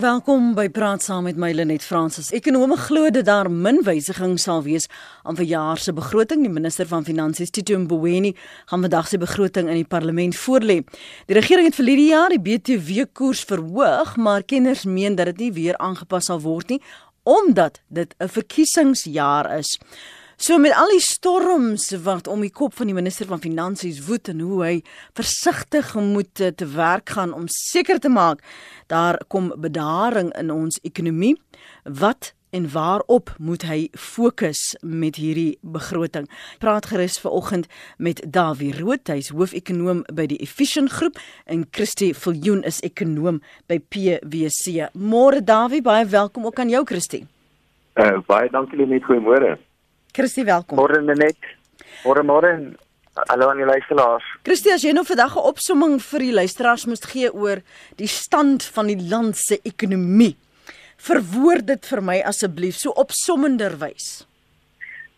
Welkom by Praat saam met my Lenet Fransis. Ekonome glo dat daar min wysigings sal wees aan verjaar se begroting. Die minister van Finansies, Tito Mboweni, gaan vandag sy begroting in die parlement voorlê. Die regering het vir hierdie jaar die BTW koers verhoog, maar kenners meen dat dit nie weer aangepas sal word nie omdat dit 'n verkiesingsjaar is. So met al die storms wat om die kop van die minister van Finansies woed en hoe hy versigtig moet te werk gaan om seker te maak daar kom bedaring in ons ekonomie, wat en waarop moet hy fokus met hierdie begroting? Praat gerus vanoggend met Dawie Rood, hy's hoofekonoom by die Efficient Groep en Christie Viljoen is ekonoom by PwC. Môre Dawie, baie welkom ook aan jou Christie. Uh, baie dankie net goeiemôre. Christie, welkom. Môre net. Môre môre. Hallo aan die luisteraars. Christie, as jy nou vandag 'n opsomming vir die luisteraars moet gee oor die stand van die land se ekonomie. Verwoord dit vir my asseblief so opsommenderwys.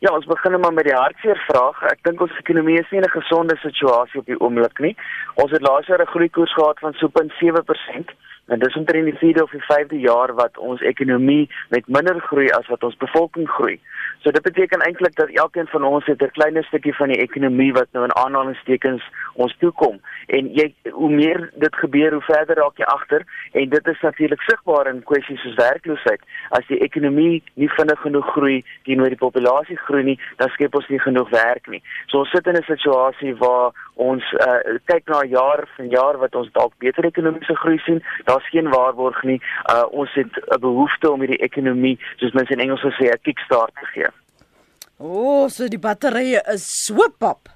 Ja, ons begin maar met die hartseer vraag. Ek dink ons ekonomie is nie in 'n gesonde situasie op die oomblik nie. Ons het laas jaar 'n groeikoers gehad van so 0.7%. En dis omtrent die 4de of die 5de jaar wat ons ekonomie met minder groei as wat ons bevolking groei. So dit beteken eintlik dat elkeen van ons het 'n klein stukkie van die ekonomie wat nou in aanhalingstekens ons toekom. En jy hoe meer dit gebeur, hoe verder raak jy agter en dit is natuurlik sigbaar in kwessies soos werkloosheid. As die ekonomie nie vinnig genoeg groei teenoor die populasie groei nie, dan skep ons nie genoeg werk nie. So ons sit in 'n situasie waar ons uh, kyk na jaar van jaar wat ons dalk beter ekonomiese groei sien. Daar's geen waarborg nie. Uh, ons het 'n behoefte om hierdie ekonomie, soos mense in Engels sê, 'n kickstart te gee. O, oh, so die batterye is so pap.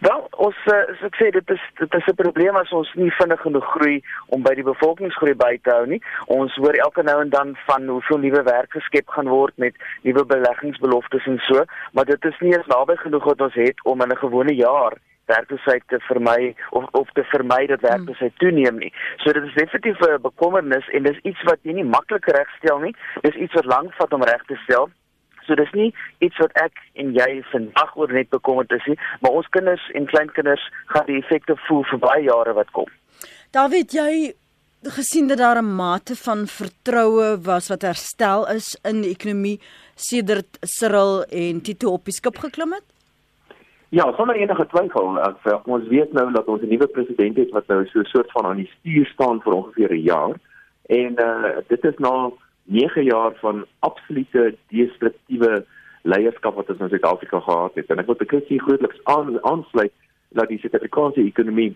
Wel, ons uh, so ek sê dit is dit is 'n probleem as ons nie vinnig genoeg groei om by die bevolkingsgroei by te hou nie. Ons hoor elke nou en dan van hoeveel nuwe werk geskep gaan word met nuwe beleggingsbeloftes en so, maar dit is nie eens naby genoeg wat ons het om in 'n gewone jaar werkloosheid te vermy of of te vermy dat werkloosheid toeneem nie. So dit is definitief 'n bekommernis en dis iets wat jy nie maklik regstel nie. Dis iets wat lank vat om reg te stel. So dis nie iets wat ek en jy vandag oor net bekommerd is nie, maar ons kinders en kleinkinders gaan die effekte voel vir baie jare wat kom. David, jy gesien dat daar 'n mate van vertroue was wat herstel is in die ekonomie sedert Cyril en Tito op die skip geklim het? Ja, sonder enige twyfel, ek, ons weet nou dat ons 'n nuwe president het wat nou so 'n soort van aan die stuur staan vir ongeveer 'n jaar. En uh dit is nou 9 jaar van absolute destruktiewe leierskap wat ons in Suid-Afrika gehad het. En ek wil bekyk hier grootliks aan aansluit dat die Suid-Afrikaanse ekonomie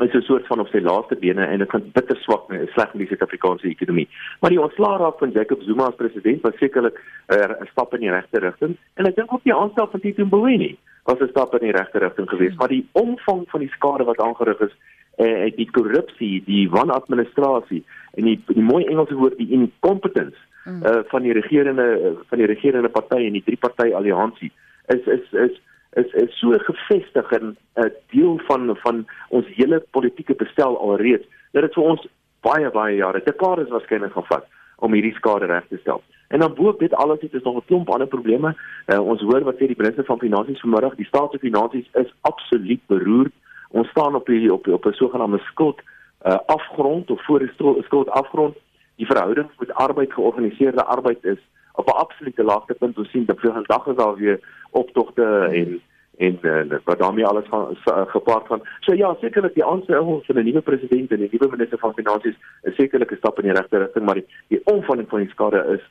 is 'n soort van op sy laaste bene en dit gaan bitter swak met sleg in die Suid-Afrikaanse ekonomie. Maar die ontslaagraak van Jacob Zuma as president was sekerlik uh, 'n stap in die regte rigting en ek dink ook die aanstel van Tito Mboweni was 'n stap in die regte rigting geweest, maar die omvang van die skade wat aangerig is eh die korrupsie, die wanadministrasie en die die mooi Engelse woord die incompetence mm. uh, van die regerende van die regerende party en die drie party alliansie is is is is is so gefestig in 'n uh, deel van van ons hele politieke bestel alreeds dat dit vir ons baie baie jare te klaar is waarskynlik gaan vat om hierdie skade reg te stel. En dan boop dit alles het is nog 'n klomp ander probleme. Uh, ons hoor wat sê die minister van finansies vanmiddag, die staatsfinansies is absoluut beroerd ons staan op die op op 'n sogenaamde skuld uh, afgrond of voor die skuld afgrond. Die verhouding met arbeid georganiseerde arbeid is op 'n absolute laagtepunt. Ons sien dat vandag is daar weer optogte en en uh, wat daarmee alles gaan uh, gepaard gaan. So ja sekerlik die aanstel van 'n nuwe president en 'n nuwe minister van finansies is sekerlik 'n stap in die regte rigting maar die, die omvang van die skade is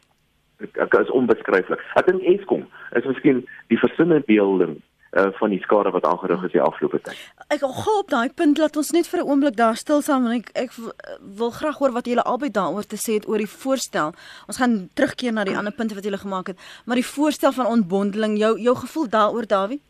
ek is onbeskryflik. Ek dink Eskom is miskien die versinne beelding uh, van die skade wat aangerig is die afgelope tyd. Ek wil gou op daai punt laat ons net vir 'n oomblik daar stil staan want ek ek wil graag hoor wat julle albei daaroor te sê het oor die voorstel. Ons gaan terugkeer na die ander punte wat julle gemaak het, maar die voorstel van ontbondeling, jou jou gevoel daaroor Dawie?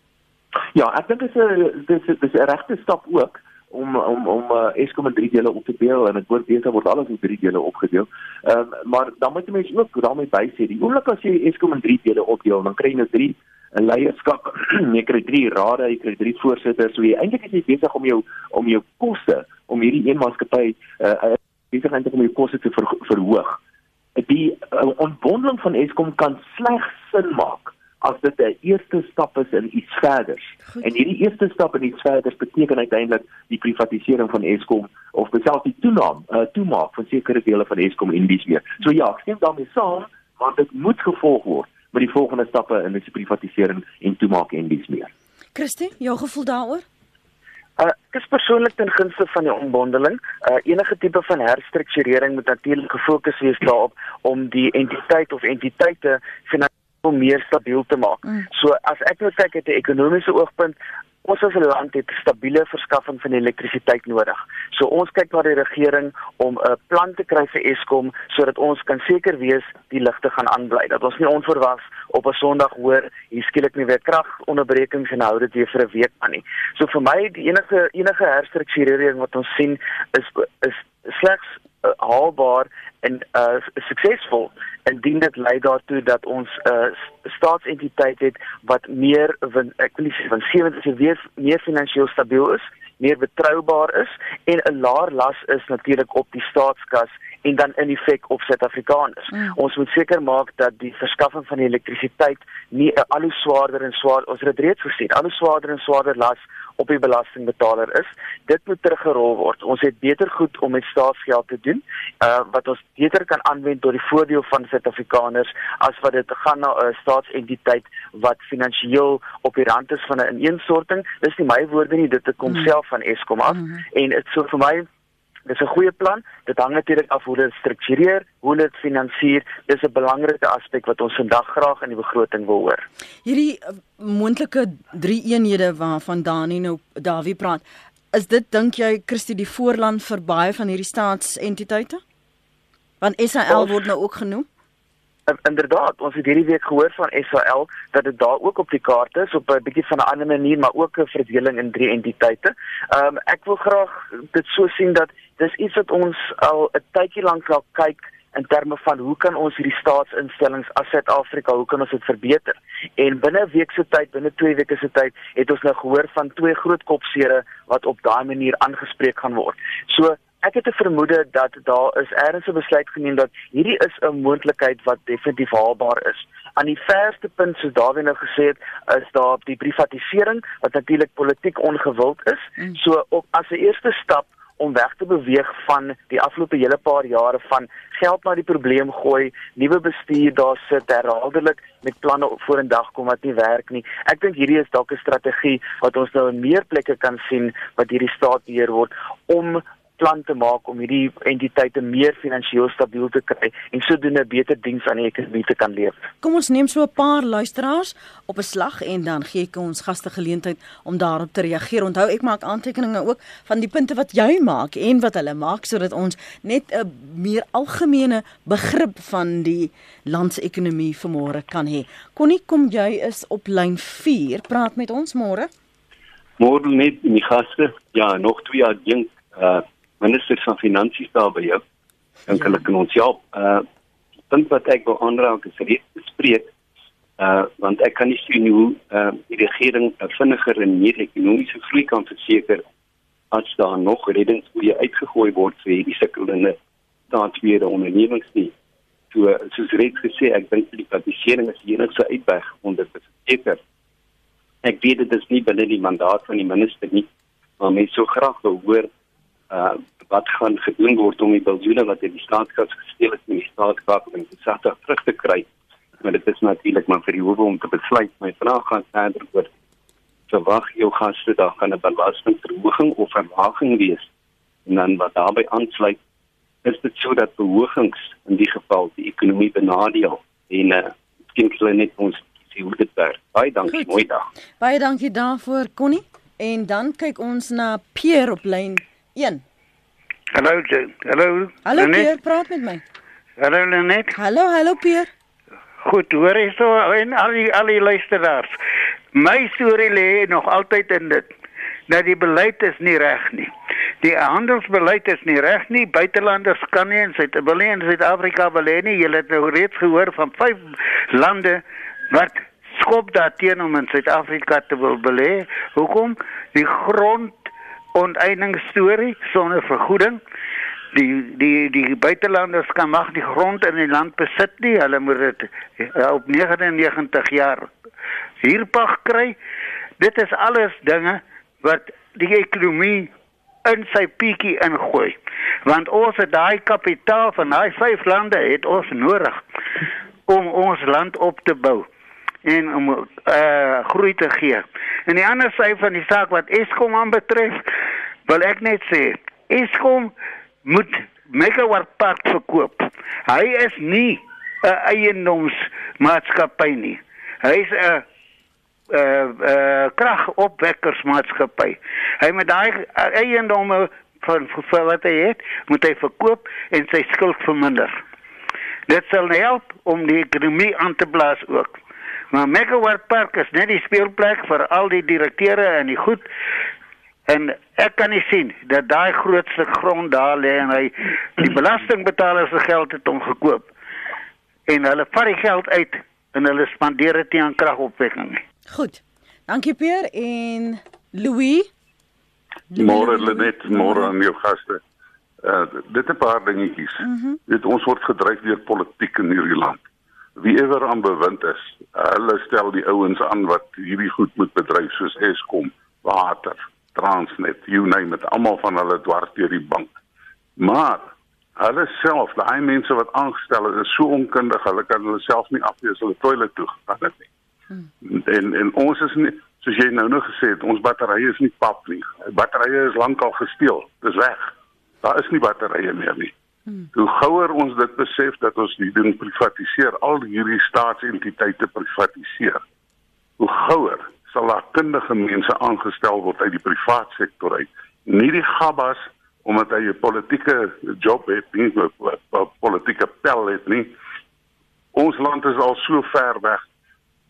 Ja, ek dink dit is 'n dis dis 'n regte stap ook om om om uh, Eskom in drie dele op te deel en ek hoor beter word alles in drie dele opgedeel. Ehm um, maar dan moet jy mens ook daarmee bysê, die oomblik as jy Eskom in drie dele opdeel, dan kry jy nou drie 'n leierskap. jy kry drie rade, jy kry drie voorsitters. So jy eintlik is jy besig om jou om jou koste om hierdie een maatskappy uh besig eintlik om jou koste te ver, verhoog. Die uh, ontbondeling van Eskom kan slegs sin maak as dit 'n eerste stap is in iets verders. Goed. En hierdie eerste stap in iets verders beteken uiteindelik die privatisering van Eskom of beselfs die toename, uh, toemaak van sekere dele van Eskom en dis meer. So ja, ek stem daarmee saam, want dit moet gevolg word met die volgende stappe in die privatisering en toemaak en dis meer. Christie, jou gevoel daaroor? Uh, ek is persoonlik ten gunste van die onbondeling. Uh, enige tipe van herstrukturering moet natuurlik gefokus wees daarop om die entiteit of entiteite finansiëel meer stabiel te maak. Mm. So as ek nou kyk uit 'n ekonomiese oogpunt, ons as 'n land het stabiele verskaffing van elektrisiteit nodig. So ons kyk na die regering om 'n plan te kry vir Eskom sodat ons kan seker wees die ligte gaan aanbly. Dat ons nie onverwags op 'n Sondag hoor hier skielik nie weer kragonderbrekings en hou dit weer vir 'n week aan nie. So vir my die enige enige herstrukturering wat ons sien is is slegs uh, haalbaar en uh, suksesvol indien dit lei daartoe dat ons 'n uh, staatsentiteit het wat meer ek wil sê van 70 weer meer finansiëel stabiel is, meer betroubaar is en 'n laer las is natuurlik op die staatskas en dan in effek op Suid-Afrikaners. Mm. Ons moet seker maak dat die verskaffing van elektrisiteit nie al hoe swaarder en swaar ons het reeds gesien, al hoe swaarder en swaarder las op die belastingbetaler is. Dit moet teruggerol word. Ons het beter goed om met staatsgeld te doen, uh wat ons beter kan aanwend tot die voordeel van Suid-Afrikaners as wat dit gaan na 'n staatsentiteit wat finansiëel op die rand is van 'n ineenstorting. Dis nie my woorde nie, dit kom mm. self van Eskom af mm -hmm. en dit so vir my Dis 'n goeie plan. Dit hang natuurlik af hoe dit struktureer, hoe dit finansier. Dis 'n belangrike aspek wat ons vandag graag in die begroting wil hoor. Hierdie uh, moontlike drie eenhede waarvan Dani nou Dawie praat, is dit dink jy Christie die voorland vir baie van hierdie staatsentiteite? Want SAL word nou ook genoem inderdaad ons het hierdie week gehoor van SAL dat dit daar ook op die kaart is op 'n bietjie van 'n ander manier maar ook 'n verdeling in drie entiteite. Ehm um, ek wil graag dit so sien dat dis iets wat ons al 'n tydjie lank al kyk in terme van hoe kan ons hierdie staatsinstellings as Suid-Afrika, hoe kan ons dit verbeter? En binne 'n week se tyd, binne 2 weke se tyd, het ons nou gehoor van twee groot kopsere wat op daai manier aangespreek gaan word. So Ek het 'n vermoede dat daar is ergens 'n besluit geneem dat hierdie is 'n moontlikheid wat definitief haalbaar is. Aan die verste punt soos Dawie nou gesê het, is daar die privatisering wat natuurlik politiek ongewild is. Mm. So op as 'n eerste stap om weg te beweeg van die afgelope hele paar jare van geld na die probleem gooi, nuwe bestuur daar sit herhaaldelik met planne voor in dag kom wat nie werk nie. Ek dink hierdie is dalk 'n strategie wat ons nou in meer plekke kan sien wat hierdie staat beheer word om plan te maak om hierdie entiteite meer finansiëel stabiel te kry en sodoende beter diens aan die ekonomie te kan lewer. Kom ons neem so 'n paar luisteraars op 'n slag en dan gee ek ons gaste geleentheid om daarop te reageer. Onthou ek maak aantekeninge ook van die punte wat jy maak en wat hulle maak sodat ons net 'n meer algemene begrip van die landsekonomie vanmôre kan hê. Connie, kom jy is op lyn 4. Praat met ons môre. Môre net die gaste. Ja, nog twee jaar dink uh minister van finansies daar by jou. Dink hulle ja. kan ons help. Uh punt wat ek wil aanraak is reeds bespreek. Uh want ek kan nie sien hoe uh die regering 'n vinniger en meer ekonomiese groei kan verseker as daar nog reddingsboeie uitgegooi word vir hierdie sukkelende staatsbeheerde ondernemings nie. So soos reeds gesê, ek dink die privatisering is die enigste uitweg om dit te verseker. Ek weet dit is nie binne die mandaat van die minister nie, maar mense sou graag wil hoor uh wat gaan gedoen word om die biljoene wat in die staatskas gesteel is in die staatskas om dit sagter terug te kry. Maar dit is natuurlik maar vir die hoewe om te besluit. My vraag gaan verder oor verwag jou gaste daar gaan 'n belastingverhoging of verlaging wees. En dan wat daarbey aansluit is dit so dat verhogings in die geval die ekonomie benadeel en uh miskien hulle net ons sien hoe dit werk. Baie dankie, mooi dag. Baie dankie daarvoor Connie. En dan kyk ons na Pierre op lyn 1. Hallo, hallo. Hallo Pierre, praat met my. Hallo Lenet. Hallo, hallo Pierre. Goed, hoor jy so en al die al die luisteraars. My storie lê nog altyd in dit dat die beleid is nie reg nie. Die handelsbeleid is nie reg nie. Buitelanders kan nie in Suid-Afrika belê nie. Jy het nou reeds gehoor van vyf lande wat skop daarteen om in Suid-Afrika te wil belê. Hoekom? Die grond onteieningsstorie sonder vergoeding. Die die die buitelanders kan mag die grond in die land besit nie. Hulle moet dit eh, op 99 jaar huurpag kry. Dit is alles dinge wat die ekonomie in sy pietjie ingooi. Want ons het daai kapitaal van daai vyf lande het ons nodig om ons land op te bou en om uh groei te gee. En die ander sy van die saak wat Eskom aanbetref, wil ek net sê, Eskom moet megawatt park verkoop. Hy is nie 'n eiendomsmaatskappy nie. Hy is 'n uh uh kragopwekkersmaatskappy. Hy moet daai eiendomme van vir wat hy het, moet hy verkoop en sy skuld verminder. Dit sal help om die ekonomie aan te blaas ook. Maar Megawatt Park is net die speelplek vir al die direkteure en die goed en ek kan nie sien dat daai grootste grond daar lê en hy die belastingbetalers se geld het om gekoop en hulle vat die geld uit en hulle spandeer dit nie aan kragopwekking nie. Goed. Dankie Peer en Louis. Môre Lenet, môre aan jou gaste. Uh dit 'n paar dingetjies. Mm -hmm. Dit ons word gedryf deur politiek in hierdie land. Wie ewer aan bewind is, hulle stel die ouens aan wat hierdie goed moet bedryf soos Eskom, water, Transnet, you name it, almal van hulle dwars deur die bank. Maar hulle self, daai mense wat aangestel is, is so onkundig, hulle kan hulle self nie afwees hulle toilet toe gaan dit nie. Hmm. En en ons is nie soos jy nou nog gesê het, ons batterye is nie pap nie. Batterye is lankal gesteel. Dis weg. Daar is nie batterye meer nie. Hmm. Hoe gouer ons dit besef dat ons die ding privatiseer, al hierdie staatsentiteite privatiseer. Hoe gouer sal daar kundige mense aangestel word uit die privaat sektor uit. Nie die gabbas omdat hy 'n politieke job het, nie 'n politieke pel het nie. Ons land is al so ver weg.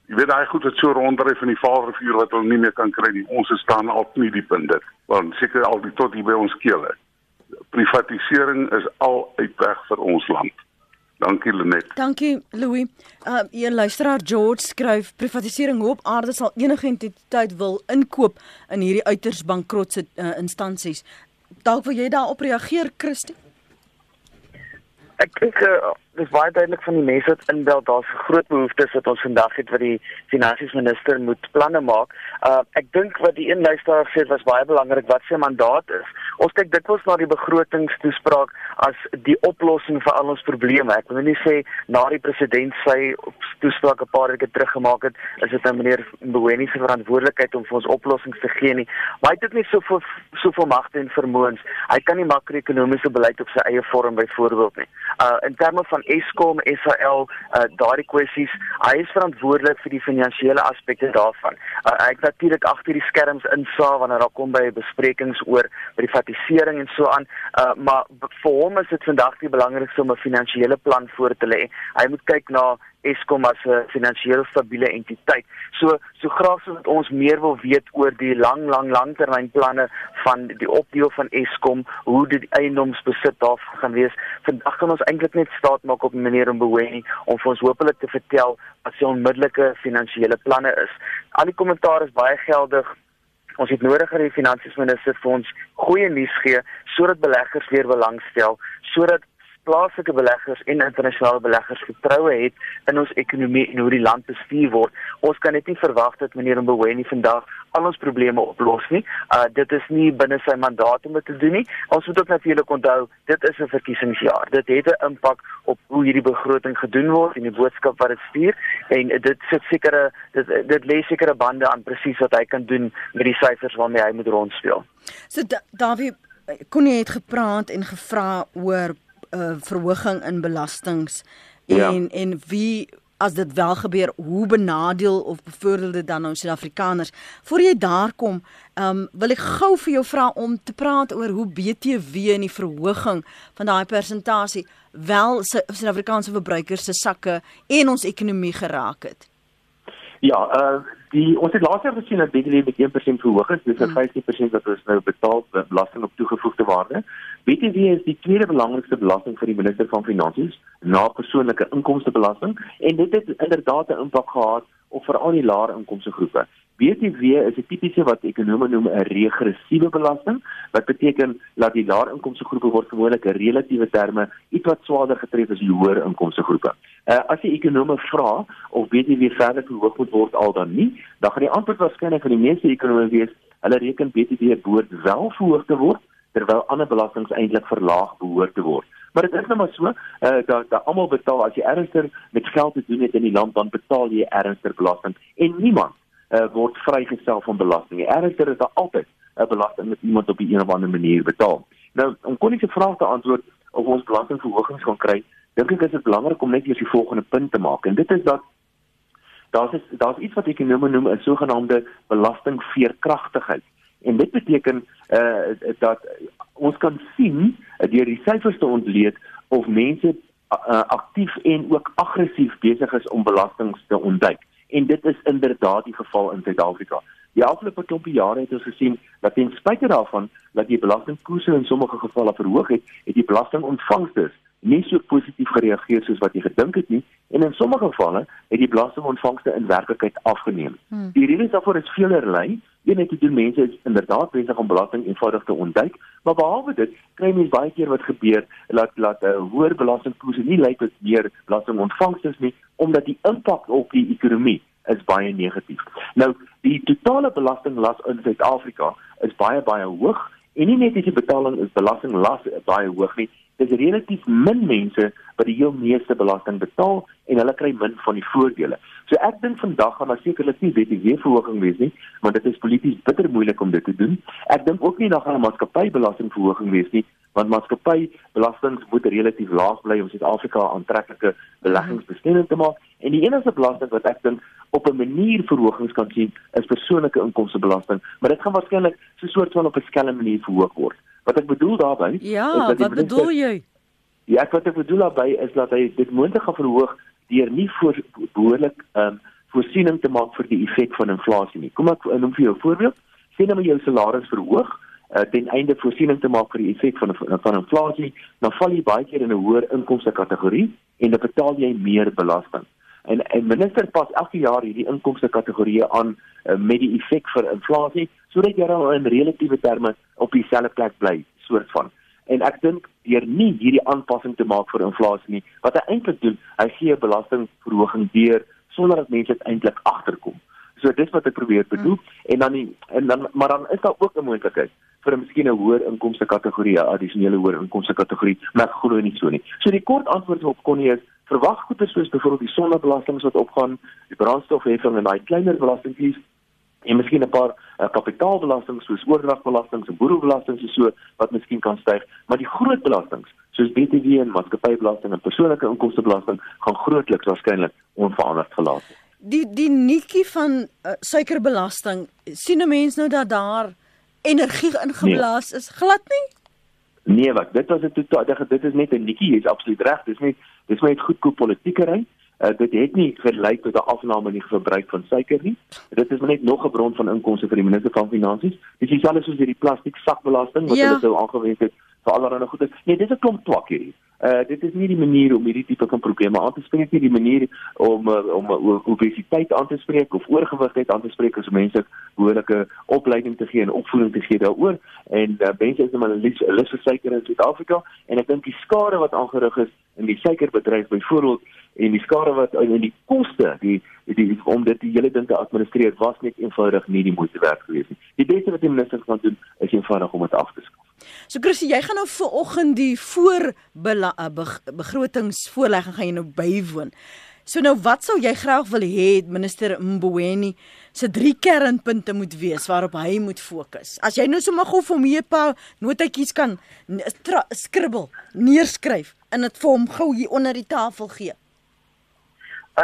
Jy weet daai goed het so ronddryf in die Vaalrivier wat ons nie meer kan kry nie. Ons staan al nie diep in dit. Want seker al die tot hier by ons kele. Privatisering is al uitweg vir ons land. Dankie Lenet. Dankie Louis. Uh jy luisteraar George skryf privatisering hoop aarde sal enige entiteit wil inkoop in hierdie uiters bankrotse uh, instansies. Dalk wil jy daarop reageer Christie? Ek dink uh, dis baie duidelik van die mense wat inbel daar's groot behoeftes wat ons vandag het wat die finansiesminister moet planne maak. Uh ek dink wat die een luisteraar sê was baie belangrik wat sy mandaat is. Ons kyk dikwels na die begrotingstoespraak as die oplossing vir al ons probleme. Ek wil nie sê na die president sy toespraak 'n paar weke terug gemaak het, is dit nou meneer Mboweni se verantwoordelikheid om vir ons oplossings te gee nie. Maar hy het dit nie so vir soveel magte en vermoëns. Hy kan nie makro-ekonomiese beleid op sy eie vorm byvoorbeeld nie. Uh in terme van Eskom, SAL, uh daardie kwessies, hy is verantwoordelik vir die finansiële aspekte daarvan. Uh, hy het natuurlik agter die skerms insa wanneer daar kom by besprekings oor privatisering en so aan. Uh maar vir hom is dit vandag die belangrikste om 'n finansiële plan voor te lê. Hy moet kyk na Eskom as 'n finansiëel stabiele entiteit. So so graag sou ons meer wil weet oor die lang lang langtermynplanne van die opdeel van Eskom, hoe dit eiendomsbesit daar gaan wees. Vandag kan ons eintlik net staat maak op meneer Mboweni om vir ons hopelik te vertel wat sy onmiddellike finansiële planne is. Al die kommentaar is baie geldig. Ons het nodig dat die finansiesminister vir ons goeie nuus gee sodat beleggers weer belangstel, sodat plaaslike beleggers en internasionale beleggers vertroue het in ons ekonomie en hoe die land bestuur word. Ons kan net nie verwag dat meneer Mboweni vandag al ons probleme oplos nie. Uh dit is nie binne sy mandaat om dit te doen nie. Ons moet ook natuurlik onthou, dit is 'n verkiesingsjaar. Dit het 'n impak op hoe hierdie begroting gedoen word en die boodskap wat dit stuur en dit sit sekere dit dit lê sekere bande aan presies wat hy kan doen met die syfers waarmee hy moet rondspeel. So Dawie kon jy het gepraat en gevra oor uh, verhoging in belastings ja. en ja. en wie as dit wel gebeur hoe benadeel of bevoordeel dit dan nou Suid-Afrikaners voor jy daar kom um, wil ek gou vir jou vra om te praat oor hoe BTW en die verhoging van daai persentasie wel Suid-Afrikaanse verbruikers se sakke en ons ekonomie geraak het Ja, uh die ons het laas jaar gesien dat BTW met 1% verhoog is, dis 'n 50% wat ons nou betaal belasting op toegevoegde waarde. BTW is die tweede belangrikste belasting vir die minister van finansies na persoonlike inkomstebelasting en dit het inderdaad 'n impak gehad op veral die lae inkomste groepe. BTW is 'n tipiese wat ekonome noem 'n regressiewe belasting wat beteken dat die laer inkomste groepe word gewoonlik in relatiewe terme ietwat swaarder getref as die hoër inkomste groepe. Uh, as die ekonome vra of BTW verder verhoog moet word al dan nie, dan gaan die antwoord waarskynlik van die meeste ekonome wees hulle reken BTW behoort wel verhoog te word terwyl ander belastings eintlik verlaag behoort te word. Maar dit is nou maar so, uh, dat dat almal betaal as jy ernstig met geld te doen het in die land dan betaal jy ernstig belasting en niemand uh, word vrygestel van belasting. Ernstig is daar altyd 'n uh, belasting wat iemand op 'n of ander manier betaal. Nou om kon ek se vraag te antwoord of ons belastingverhogings gaan kry, dink ek is dit belangrik om net eers die volgende punt te maak en dit is dat daar's daar's iets wat ek noem noem 'n sogenaamde belastingveerkragtigheid. En dit beteken eh uh, dat ons kan sien uh, deur die syfers te ontleed of mense uh, aktief en ook aggressief besig is om belastings te ontduik. En dit is inderdaad die geval in Suid-Afrika. Die afgelope klompie jare het ons gesien dat ten spyte daarvan dat die belastingkoerse in sommige gevalle verhoog het, het die belastingontvangste nie so positief gereageer soos wat jy gedink het nie en in sommige gevalle het die belastingontvangste in werklikheid afgeneem. Hmm. Die rede daarvoor is veelerlei. Een het te doen mense is inderdaad besig om belasting eenvoudig te ontduik, maar behalwe dit kry mense baie keer wat gebeur dat dat 'n uh, hoër belastingkoerse nie lei tot meer belastingontvangste nie omdat die impak op die ekonomie is baie negatief. Nou, die totale belastinglas in Suid-Afrika is baie baie hoog en nie net die betaling is belastinglas baie hoog nie, dis relatief min mense wat die heel meeste belasting betaal en hulle kry min van die voordele. So ek dink vandag gaan daar sekerlik nie BTW verhoging wees nie, want dit is polities bitter moeilik om dit te doen. Ek dink ook nie daar gaan 'n maatskappybelasting verhoging wees nie, want maatskappybelastings moet relatief laag bly om Suid-Afrika aantreklike beleggingsbestemming te maak. En die enigste belasting wat ek dink op 'n manier verhogings kan sien, is persoonlike inkomstebelasting, maar dit gaan waarskynlik so 'n soort van op 'n skelm manier verhoog word. Wat ek bedoel daarmee ja, wat bedoel jy? Ja, wat ek bedoel daarmee is dat hy dit moontlik gaan verhoog deur nie voor behoorlik ehm um, voorsiening te maak vir die effek van inflasie nie. Kom ek noem vir jou 'n voorbeeld. Sien nou maar jou salaris verhoog uh, ten einde voorsiening te maak vir die effek van van inflasie, dan val jy baie keer in 'n hoër inkomste kategorie en dan betaal jy meer belasting. En en minister pas elke jaar hierdie inkomste kategorieë aan uh, met die effek vir inflasie sodat jy dan in relatiewe terme op dieselfde plek bly soort van. En ek dink deur nie hierdie aanpassing te maak vir inflasie nie, wat hy eintlik doen, hy gee 'n belastingverhoging deur sonder dat mense eintlik agterkom. So dis wat ek probeer bedoel hmm. en dan nie, en dan maar dan is daar ook 'n moontlikheid vir 'n miskien 'n hoër inkomste kategorie, 'n addisionele hoër inkomste kategorie, maar ek glo nie so nie. So die kort antwoord op Connie is verwag goeie soos byvoorbeeld die sonnebelasting wat opgaan, die brandstofheffing en daai kleiner belastingkies en miskien 'n paar uh, kapitaalbelastings soos oordragbelastings en boedelbelastings en so wat miskien kan styg, maar die groot belastings soos BTW en maatskappybelasting en persoonlike inkomstebelasting gaan grootliks waarskynlik onveranderd gelaat word. Die die nikkie van uh, suikerbelasting sien 'n mens nou dat daar energie ingeblaas nee. is glad nie? Nee, wat dit was dit totaal dit is net 'n nikkie, jy's absoluut reg, dis net dis net goedkoop politiekery. Uh, dit het nie gelyk tot 'n afname in die verbruik van suiker nie. Dit is net nog 'n bron van inkomste vir die minister van finansies. Dis dieselfde soos hierdie plastiek sakbelasting wat ja. hulle sou aangewend het vir allerlei goede. Nee, dis 'n klomp twak hierdie. Uh dit is nie die manier om hierdie tipe van probleme aan te spreek nie, die manier om uh, om uh, obesiteit aan te spreek of oorgewigheid aan te spreek as mense behoorlike opleiding te gee en opvoeding te gee daaroor. En uh, mense is net 'n lus vir suiker in Suid-Afrika en ek dink die skade wat aangerig is in die suikerbedryf byvoorbeeld en die skade wat in die koste die, die, om dit die hele ding te administreer was net eenvoudig nie die moeite werd gewees nie. Die beste wat die minister kan doen is eenvoudig om dit af te skaf. So Chrissy, jy gaan nou vir oggend die voor eh, begrotingsvoorlegging gaan jy nou bywoon. So nou wat sou jy graag wil hê minister Mboweni se drie kernpunte moet wees waarop hy moet fokus? As jy nou sommer gou vir my 'n paar notetjies kan skribbel, neerskryf en dit vir hom gou hier onder die tafel gee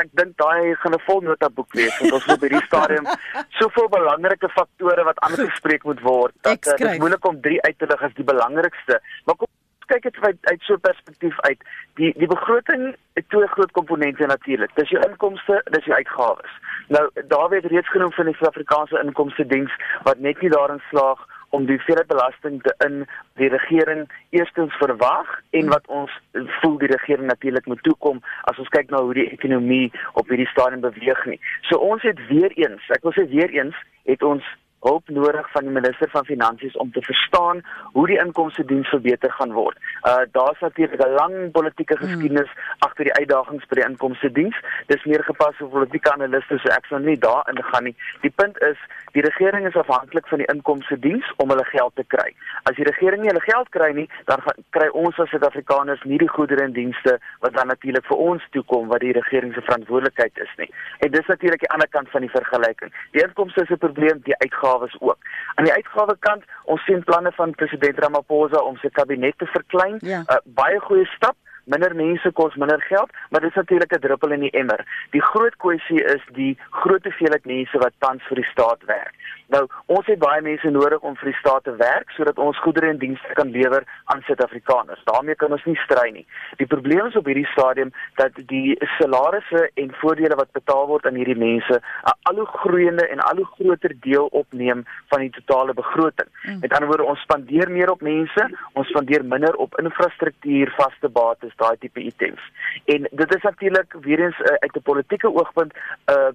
ek dink daai gaan 'n volnota boek wees want ons moet by die stadium soveel belangrike faktore wat aangespreek moet word dat uh, dit moeilik om drie uit te lig as die belangrikste maar kom kyk dit uit, uit so 'n perspektief uit. Die die begroting het twee groot komponente natuurlik. Dis jou inkomste dis jou uitgawes. Nou daar word reeds genoem van die Suid-Afrikaanse inkomste diens wat net nie daarin slaag om die hoeveelheid belasting te in die regering eerstens verwag en wat ons voel die regering natuurlik moet toekom as ons kyk na hoe die ekonomie op hierdie stadium beweeg nie. So ons het weer eens, ek wil sê weer eens, het ons hulp nodig van die minister van finansies om te verstaan hoe die inkomste diens verbeter gaan word. Uh daar's natuurlik 'n lang politieke hmm. geskiedenis hmm. agter die uitdagings by die inkomste diens. Dis meer gepas vir politieke analiste so ek sal nie daarin gaan nie. Die punt is die regering is afhanklik van die inkomste diens om hulle geld te kry. As die regering nie hulle geld kry nie, dan gaan, kry ons as Suid-Afrikaners nie die goedere en dienste wat dan natuurlik vir ons toekom wat die regering se verantwoordelikheid is nie. En dis natuurlik die ander kant van die vergelyking. Die inkomste is 'n probleem, die uitgawes uitgawes ook. Aan die uitgawekant, ons sien planne van president Ramaphosa om sy kabinet te verklein. 'n ja. uh, Baie goeie stap. Minder mense kos minder geld, maar dit is natuurlik 'n druppel in die emmer. Die groot kwessie is die groot hoeveelheid mense wat tans vir die staat werk. Nou, ons het baie mense nodig om vir die staat te werk sodat ons goedere en dienste kan lewer aan Suid-Afrikaners. daarmee kan ons nie stry nie. Die probleem is op hierdie stadium dat die salarisse en voordele wat betaal word aan hierdie mense 'n al hoe groeiende en al hoe groter deel opneem van die totale begroting. Mm. Met ander woorde, ons spandeer meer op mense, ons spandeer minder op infrastruktuur, vaste bates, daai tipe items. En dit is natuurlik weer eens uh, uit 'n politieke oogpunt 'n uh,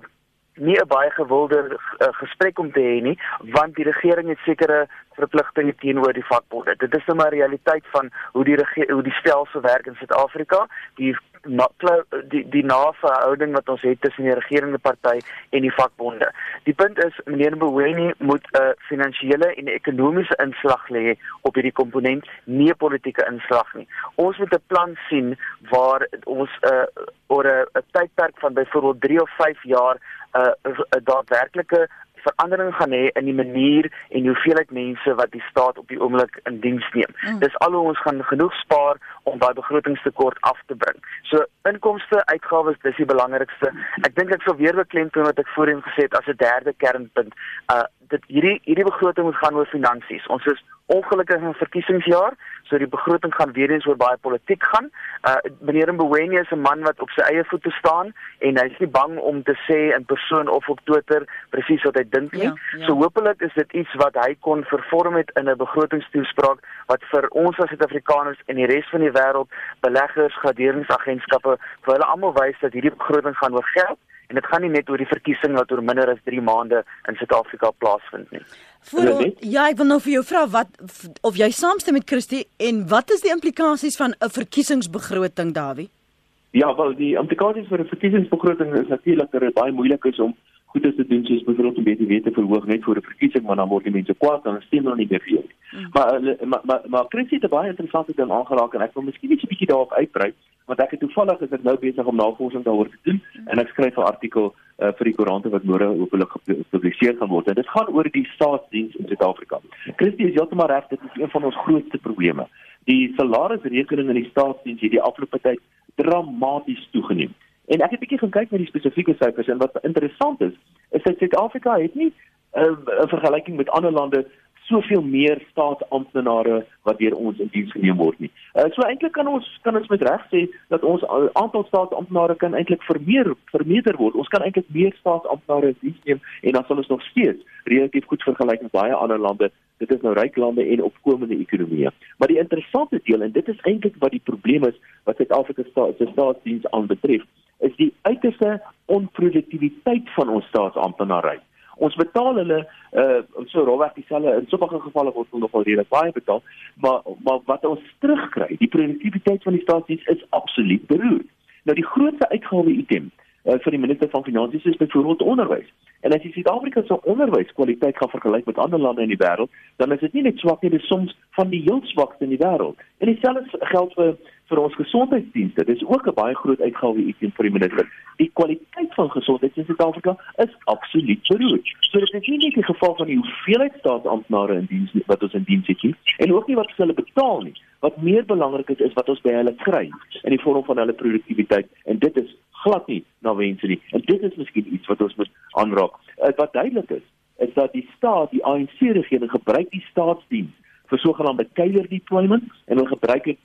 nie 'n baie gewilde uh, gesprek om te hê nie want die regering het sekere verpligtinge teenoor die vakbonde. Dit is nou realiteit van hoe die hoe die stelsel werk in Suid-Afrika. Die na, die die naverhouding wat ons het tussen die regerende party en die vakbonde. Die punt is meneer Mboweni moet 'n uh, finansiële en ekonomiese inslag lê op hierdie komponent, nie 'n politieke inslag nie. Ons moet 'n plan sien waar ons 'n uh, oor 'n tydperk van byvoorbeeld 3 of 5 jaar 'n uh, 'n daadwerklike verandering gaan hê in die manier en hoeveelheid mense wat die staat op die oomblik in diens neem. Mm. Dis al hoe ons gaan genoeg spaar om daai begrotingstekort af te bring. So inkomste, uitgawes, dis die belangrikste. Ek dink ek sou weer beklemtoon wat ek voorheen gesê het as 'n derde kernpunt. Uh dit hierdie hierdie begroting moet gaan oor finansies. Ons is ongelukkig in 'n verkiesingsjaar, so die begroting gaan weer eens oor baie politiek gaan. Uh meneer Mboweni is 'n man wat op sy eie voete staan en hy's nie bang om te sê in persoon of op Twitter presies wat hy dink nie. Ja, ja. So hopelik is dit iets wat hy kon vervorm het in 'n begrotingstoespraak wat vir ons as Suid-Afrikaners en die res van die wêreld, beleggers, graderingsagentskappe, vir hulle almal wys dat hierdie begroting gaan oor geld en dit gaan nie net oor die verkiesing wat oor minder as 3 maande in Suid-Afrika plaasvind nie. Voor, ja, ek wil nou vir jou vra wat of jy saamstem met Christie en wat is die implikasies van 'n verkiesingsbegroting Dawie? Ja, wel die implikasies vir 'n verkiesingsbegroting is natuurlik dat dit baie moeilik is om goed te doen soos byvoorbeeld om BTW te verhoog net voor 'n verkiesing, maar dan word die mense kwaad en stem hulle nie meer vir jou nie. Mm. Maar, maar maar maar Christie het baie interessante ding aangeraak en ek wil miskien net 'n bietjie daarop uitbrei want ek het toevallig is ek nou besig om navorsing daaroor te doen en ek skryf 'n artikel uh, vir die koerante wat môre hopelik gepubliseer gaan word. En dit gaan oor die staatsdiens in Suid-Afrika. Christie is heeltemal reg, dit is een van ons grootste probleme. Die salarisrekening in die staatsdiens het die afgelope tyd dramaties toegeneem. En ek het 'n bietjie gaan kyk na die spesifieke syfers en wat interessant is, is dat Suid-Afrika het nie uh, 'n vergelyking met ander lande soveel meer staatsamptenare wat deur ons in diens geneem word nie. Uh, so eintlik kan ons kan ons met reg sê dat ons aantal staatsamptenare kan eintlik vermeer vermeerder word. Ons kan eintlik meer staatsamptenare in diens neem en dan sal ons nog steeds relatief goed vergelyk met baie ander lande. Dit is nou ryk lande en opkomende ekonomieë. Maar die interessante deel en dit is eintlik wat die probleem is wat Suid-Afrika se staatsdiens aanbetref, is die uiterste onproduktiwiteit van ons staatsamptenare ons betaal hulle uh so rowweg dieselfde in sommige gevalle word hulle nogal redelik baie betaal maar maar wat ons terugkry die produktiwiteit van die staatsdiens is absoluut beroerd. Nou die grootste uitgawe item uh, vir die minister van finansies is byvoorbeeld onderwys en as jy Suid-Afrika se onderwyskwaliteit gaan vergelyk met ander lande in die wêreld dan is dit nie net swak nie dit is soms van die heel swakste in die wêreld en dieselfde geld vir vir ons gesondheidsdienste. Dis ook 'n baie groot uitgawe item vir die minister. Die kwaliteit van gesondheid in Suid-Afrika is absoluut beroerd. So dit is nie net die geval van die hoeveelheid staatsamptenare in diens wat ons in diens het nie en ook nie wat hulle betaal nie. Wat meer belangrik is is wat ons by hulle kry in die vorm van hulle produktiwiteit en dit is glad nie na wense nie. En dit is miskien iets wat ons moet aanraak. Uh, wat duidelik is is dat die staat, die ANC regering gebruik die staatsdiens vir sogenaamde kuier deployment en hulle gebruik dit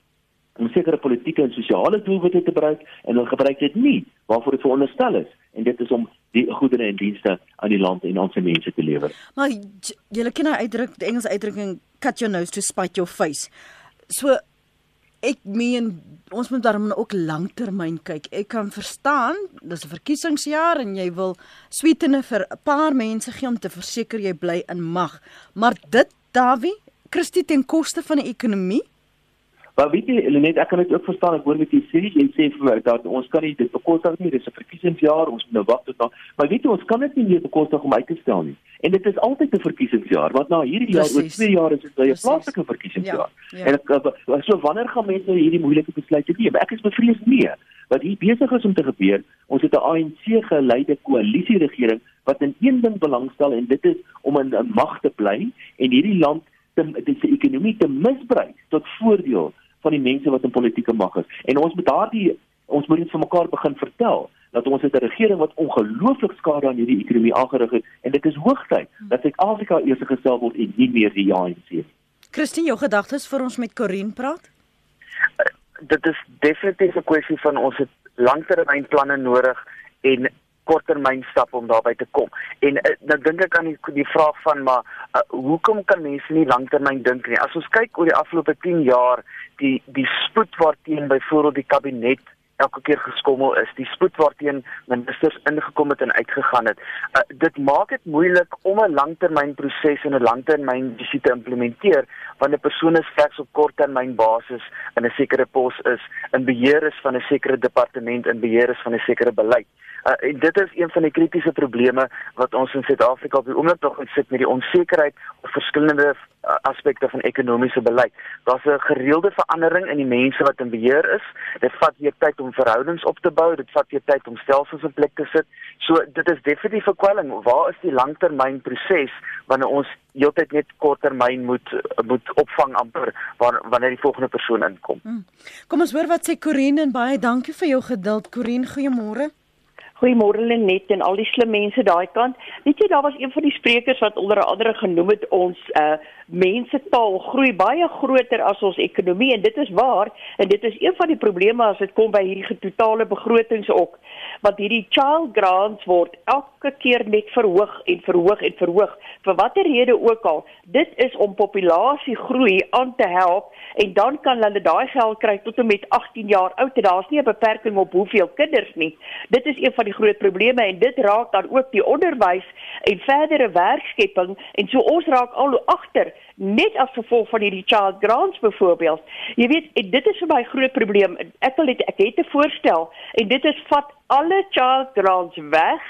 om sekere politieke en sosiale doelwitte te bereik en hulle gebruik dit nie waarvoor dit veronderstel is en dit is om die goedere en dienste aan die land en aan sy mense te lewer. Maar jy ken nou uitdruk die Engelse uitdrukking cut your nose to spite your face. So ek meen ons moet daarom ook lanktermyn kyk. Ek kan verstaan, dis 'n verkiesingsjaar en jy wil sweetene vir 'n paar mense gee om te verseker jy bly in mag. Maar dit, Davie, Christie ten koste van die ekonomie? Maar weet jy, Lenet, ek kan dit ook verstaan. Ek hoor wat jy sê. Jy sê vir my dat ons kan nie dit bekostig nie. Dis 'n verkiesingsjaar. Ons moet nou wag tot dan. Maar weet jy, ons kan dit nie meer bekostig om uit te stel nie. En dit is altyd 'n verkiesingsjaar. Want na hierdie jaar oor 2 jaar is dit 'n plaaslike verkiesingsjaar. Ja, ja. En ek so wanneer gaan mense hierdie moeilike besluite neem? Ek is bevrees nie. Wat hier besig is om te gebeur, ons het 'n ANC geleide koalisieregering wat in een ding belangstel en dit is om in, in mag te bly en hierdie land te dit se ekonomie te misbruik tot voordeel van die mense wat in politieke mag is. En ons moet daardie ons moet dit vir mekaar begin vertel dat ons het 'n regering wat ongelooflik skade aan hierdie ekonomie aangerig het en dit is hoogtyd dat Suid-Afrika eers gestel word en nie meer die ANC. Christine, jou gedagtes vir ons met Corin praat? Uh, dit is definitief 'n kwessie van ons het langtermynplanne nodig en korttermyn stap om daarby te kom. En uh, dan dink ek aan die, die vraag van maar uh, hoekom kan mense nie langtermyn dink nie? As ons kyk oor die afgelope 10 jaar, die die spoed waarteen byvoorbeeld die kabinet elke keer geskommel is, die spoed waarteen ministers ingekom het en uitgegaan het. Uh, dit maak dit moeilik om 'n langtermynproses en 'n langtermynvisie te implementeer wanneer 'n persoon slegs op korttermynbasis in 'n sekere pos is, in beheer is van 'n sekere departement en beheer is van 'n sekere beleid. Uh, en dit is een van die kritiese probleme wat ons in Suid-Afrika op die oomblik nog sit met die onsekerheid op verskillende aspekte van ekonomiese beleid. Daar's 'n gereelde verandering in die mense wat in beheer is. Dit vat weer tyd om verhoudings op te bou, dit vat weer tyd om stelsels in plek te sit. So dit is definitief 'n kwelling. Waar is die langtermynproses wanneer ons heeltyd net korttermyn moet moet opvang amper wanneer die volgende persoon inkom? Hmm. Kom ons hoor wat sê Corin en baie dankie vir jou geduld. Corin, goeiemôre. Goeiemôre Lenet en al die slim mense daai kant. Weet jy daar was een van die sprekers wat onder andere genoem het ons uh mense taal groei baie groter as ons ekonomie en dit is waar en dit is een van die probleme as dit kom by hierdie totale begrotings ook want hierdie child grants word elke keer net verhoog en verhoog en verhoog vir watter rede ook al dit is om populasie groei aan te help en dan kan hulle daai geld kry tot en met 18 jaar oud en daar's nie 'n beperking op hoeveel kinders nie dit is een van die groot probleme en dit raak dan ook die onderwys en verdere werkskepping en so ons raak al hoe agter net as gevolg van hierdie child grants byvoorbeeld. Jy weet, dit is vir my groot probleem. Ek wil net ek het 'n voorstel en dit is vat alle child grants weg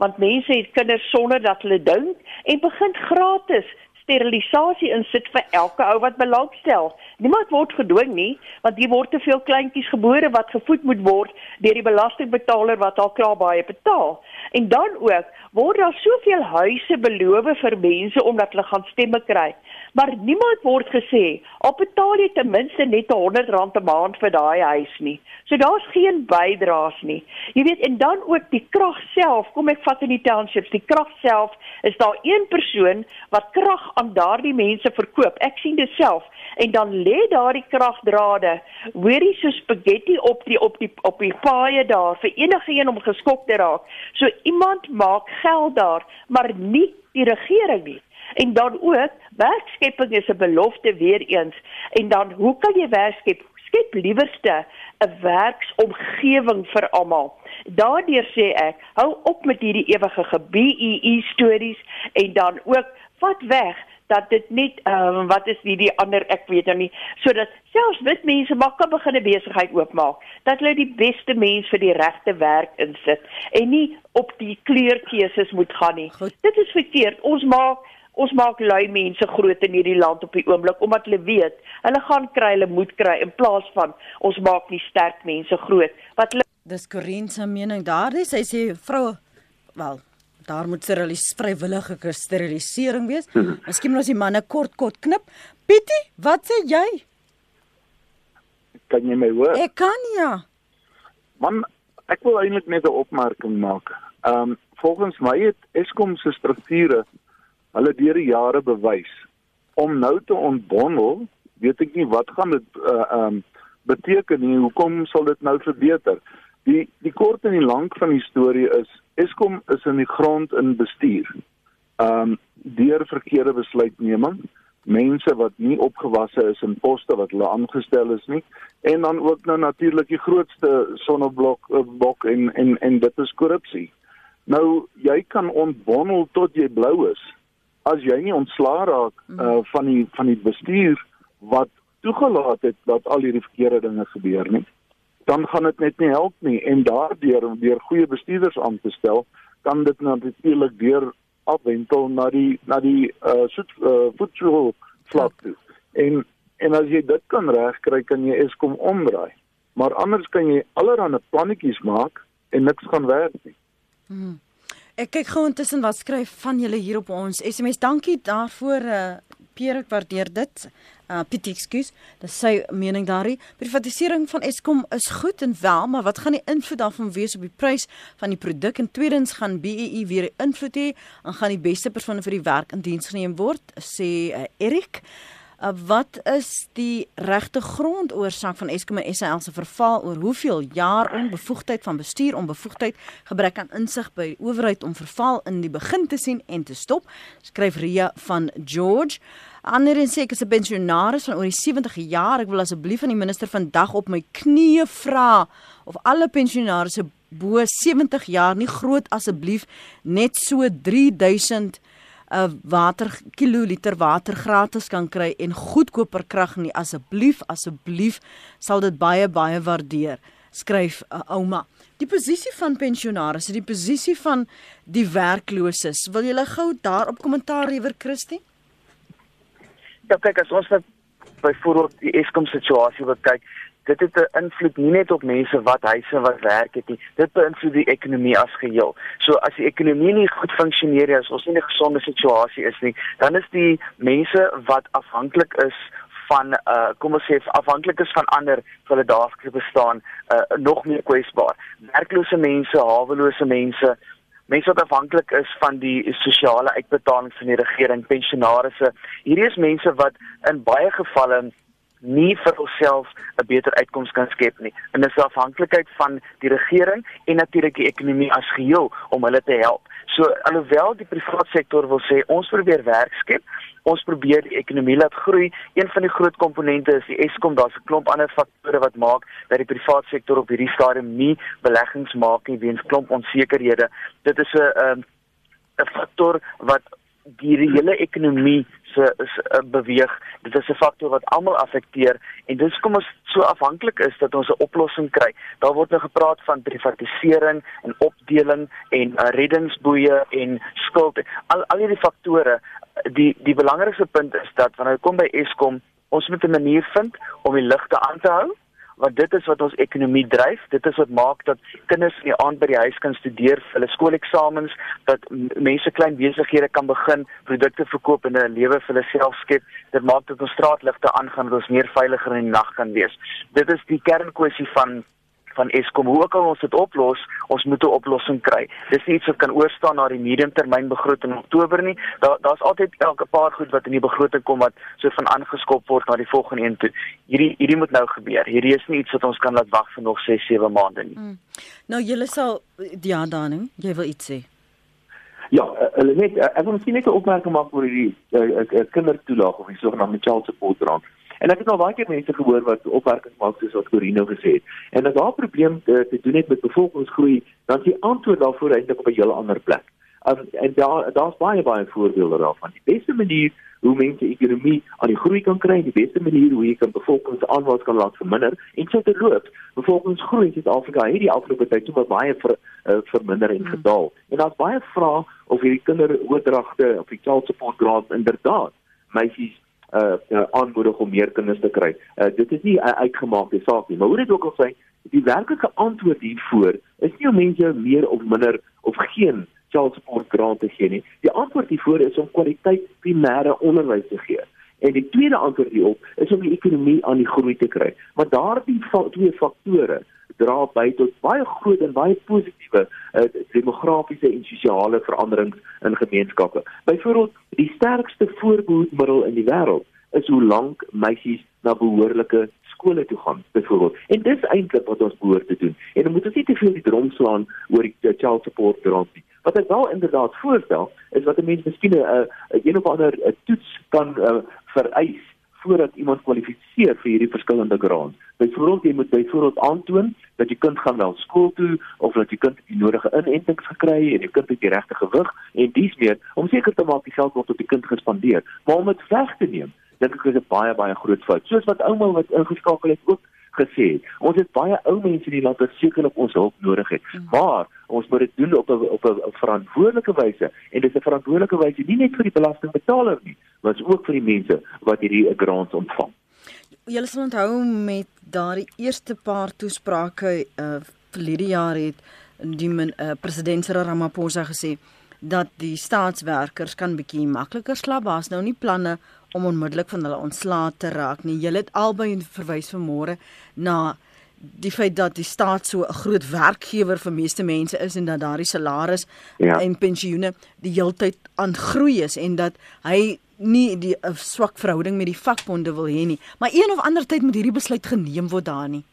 want mense het kinders sonder dat hulle dink en begin gratis sterilisasie insit vir elke ou wat belangstel. Niemand word gedwing nie, want hier word te veel kleintjies gebore wat gevoed moet word deur die belastingbetaler wat al klaar baie betaal. En dan ook word daar soveel huise beloof vir mense omdat hulle gaan stemme kry. Maar niemand word gesê, "Al betaal jy ten minste net R100 'n maand vir daai huis nie." So daar's geen bydraes nie. Jy weet, en dan ook die krag self. Kom ek vat in die townships, die krag self is daar een persoon wat krag aan daardie mense verkoop. Ek sien dit self en dan lê daardie kragdrade hoorie so spaghetti op die op die op die paaie daar vir enige een om geskok te raak. So iemand maak geld daar, maar nie die regering nie. En dan ook werkskepping is 'n belofte weer eens. En dan hoe kan jy werkskep? Skep liewerste 'n werksomgewing vir almal. Daardeur sê ek, hou op met hierdie ewige gebee stories en dan ook vat weg dat dit net ehm um, wat is die die ander ek weet nou nie sodat selfs wit mense mag kan begin 'n besigheid oopmaak dat hulle die beste mens vir die regte werk insit en nie op die kleurkeuses moet gaan nie. Goed. Dit is verkeerd. Ons maak ons maak lui mense groot in hierdie land op die oomblik omdat hulle weet hulle gaan kry hulle moet kry in plaas van ons maak nie sterk mense groot wat hulle Dis Corinne se mening daardie sy sê vroue wel daar moet sterilis vrywillige sterilisering wees. Mhm. Miskien moet ons die manne kort kort knip. Pietie, wat sê jy? Kan jy my hoor? Ek kan ja. Man, ek wil eintlik net 'n opmerking maak. Ehm um, volgens my het Eskom se strukture hulle deur die jare bewys om nou te ontbondel, weet ek nie wat gaan dit uh, ehm uh, um, beteken nie. Hoekom sal dit nou verbeter? Die die kort en die lank van die storie is Eskom is in die grond in bestuur. Ehm um, deur verkeerde besluitneming, mense wat nie opgewasse is in poste wat hulle aangestel is nie en dan ook nou natuurlik die grootste sonneblok uh, bok en en en dit is korrupsie. Nou jy kan ontbondel tot jy blou is as jy nie ontslaa raak uh, van die van die bestuur wat toegelaat het dat al hierdie verkeerde dinge gebeur nie dan gaan dit net nie help nie en daardeur deur goeie bestuurders aan te stel kan dit natuurlik weer afwentel na die na die uh soet uh, voedsel vlak toe. En en as jy dit kan regkry kan jy Eskom omdraai. Maar anders kan jy allerlei plannetjies maak en niks gaan werk nie. Hmm. Ek kyk gou intussen wat skryf van julle hier op ons SMS. Dankie daarvoor uh Pierre, ek waardeer dit uh Pietie, ekskuus. Dis sy mening daarin. Privatisering van Eskom is goed en wel, maar wat gaan die invloed daarvan wees op die prys van die produk? En tweedens gaan BEE weer invloed hê en gaan die beste persone vir die werk in diens geneem word, sê uh, Erik. Wat is die regte grondoorsaak van Eskom en SAL se verval oor hoeveel jaar onbevoegdheid van bestuur onbevoegdheid gebrek aan insig by owerheid om verval in die begin te sien en te stop skryf Ria van George Ander en sê ek is 'n pensionaris van oor die 70 jaar. Ek wil asseblief aan die minister vandag op my knieë vra of alle pensionaarsse bo 70 jaar nie groot asseblief net so 3000 'n uh, water kiloliter water gratis kan kry en goedkoper krag nie. Asseblief asseblief sal dit baie baie waardeer skryf 'n uh, ouma. Die posisie van pensionaars die posisie van die werklooses wil jy gou daarop kommentaar lewer Christie? Ja, kyk as ons net byvoorbeeld die Eskom situasie wil kyk, dit het 'n invloed nie net op mense wat huise wat werk het nie, dit beïnvloed die ekonomie as geheel. So as die ekonomie nie goed funksioneer nie, as ons nie 'n gesonde situasie is nie, dan is die mense wat afhanklik is van uh kom ons sê afhanklik is van ander vir hulle daaglikse bestaan uh nog meer kwesbaar. Werklose mense, hawelose mense, mense wat afhanklik is van die sosiale uitbetalings van die regering, pensionaarsse. Hierdie is mense wat in baie gevalle nie vir homself 'n beter uitkoms kan skep nie. En dis afhanklikheid van die regering en natuurlik die ekonomie as geheel om hulle te help. So alhoewel die private sektor wil sê ons probeer werk skep, ons probeer die ekonomie laat groei. Een van die groot komponente is die Eskom, daar's 'n klomp ander faktore wat maak dat die private sektor op hierdie stadium nie beleggings maak nie weens klomp onsekerhede. Dit is 'n 'n 'n faktor wat die hele ekonomie se is uh, beweeg. Dit is 'n faktor wat almal affekteer en dis kom ons so afhanklik is dat ons 'n oplossing kry. Daar word nou gepraat van privatisering en opdeling en uh, reddingsboeye en skuld. Al al hierdie faktore, die die belangrikste punt is dat wanneer dit kom by Eskom, ons moet 'n manier vind om die ligte aan te hou want dit is wat ons ekonomie dryf. Dit is wat maak dat kinders in die aand by die huis kan studeer vir hulle skooleksamens, dat mense klein besighede kan begin, produkte verkoop en 'n lewe vir hulle self skep. Dit maak dat ons straatligte aangaan, dat ons meer veiliger in die nag kan wees. Dit is die kernkwessie van van Eskom hoe ook al ons dit oplos, ons moet 'n oplossing kry. Dis nie iets wat kan oorstaan na die mediumtermynbegroting in Oktober nie. Daar daar's altyd elke paar goed wat in die begroting kom wat so van aangeskop word na die volgende een toe. Hierdie hierdie moet nou gebeur. Hierdie is nie iets wat ons kan laat wag vir nog 6, 7 maande nie. Hmm. Nou julle sal ja, Dani, jy wil iets sê. Ja, hulle net ek wil net 'n opmerking maak oor hierdie uh, uh, kindertoelaag of die sogenaamde child support grant. En ek het al baie keer mense gehoor wat opmerkings maak soos wat Corino gesê het. En as daar 'n probleem te, eh, te doen het met bevolkingsgroei, dan is die antwoord daarvoor eintlik op 'n hele ander plek. Um, en daar daar's baie baie voorbeelde daarvan. Die beste manier hoe mense ekonomie aan die groei kan kry, die beste manier hoe jy kan bevolkingsaanwas kan laat verminder en so te loop. Bevolkingsgroei in Suid-Afrika het die afgelope tyd so baie ver, uh, verminder en gedaal. En daar's baie vrae of hierdie kinderoordragte of die child support grant inderdaad meisies uh, uh aanmoedig om meer kinders te kry. Uh dit is nie 'n uitgemaakte saak nie, maar hoe dit ook al sê, die werklike antwoord hiervoor is nie om mense meer of minder of geen child support grant te gee nie. Die antwoord hiervoor is om kwaliteit primêre onderwys te gee. En die tweede antwoord hierop is om die ekonomie aan die groei te kry. Maar daardie twee faktore dra by tot baie groot en baie positiewe uh, demografiese en sosiale veranderings in gemeenskappe. Byvoorbeeld, die sterkste voorbehoedmiddel in die wêreld is hoe lank meisies na behoorlike skole toe gaan byvoorbeeld. En dis eintlik wat ons behoort te doen. En dan moet ons nie te veel die drom slaan oor die child support grant nie. Wat ek wel inderdaad voorstel is wat 'n mens miskien 'n uh, een of ander uh, toets kan uh, vereis voordat iemand kwalifiseer vir hierdie verskillende grants. Byvoorbeeld jy moet byvoorbeeld aantoon dat jy kind gaan wel skool toe of dat jy kind die nodige inentings gekry en jy kind het die regte gewig en dies meer om seker te maak die geld word op die kind gespandeer. Maar om dit weg te neem, dink ek is 'n baie baie groot fout. Soos wat ouma wat ingeskakel het ook gesê het. Ons het baie ou mense in die land wat sekerlik ons hulp nodig het. Mm. Maar ons moet dit doen op 'n op 'n verantwoordelike wyse en dit is 'n verantwoordelike wyse nie net vir die belastingbetaler nie, maar ook vir die mense wat hierdie grants ontvang. Julle sal onthou met daardie eerste paar toesprake uh verlede jaar het die men, uh, president Cyril Ramaphosa gesê dat die staatswerkers kan bietjie makliker slaap. Daar's nou nie planne om onmiddellik van hulle ontslae te raak nie. Julle het albei verwys vanmôre na die feit dat die staat so 'n groot werkgewer vir meeste mense is en dat daardie salaris ja. en pensioene die heeltyd aan groei is en dat hy nie die swak verhouding met die vakbonde wil hê nie. Maar een of ander tyd moet hierdie besluit geneem word daar nie.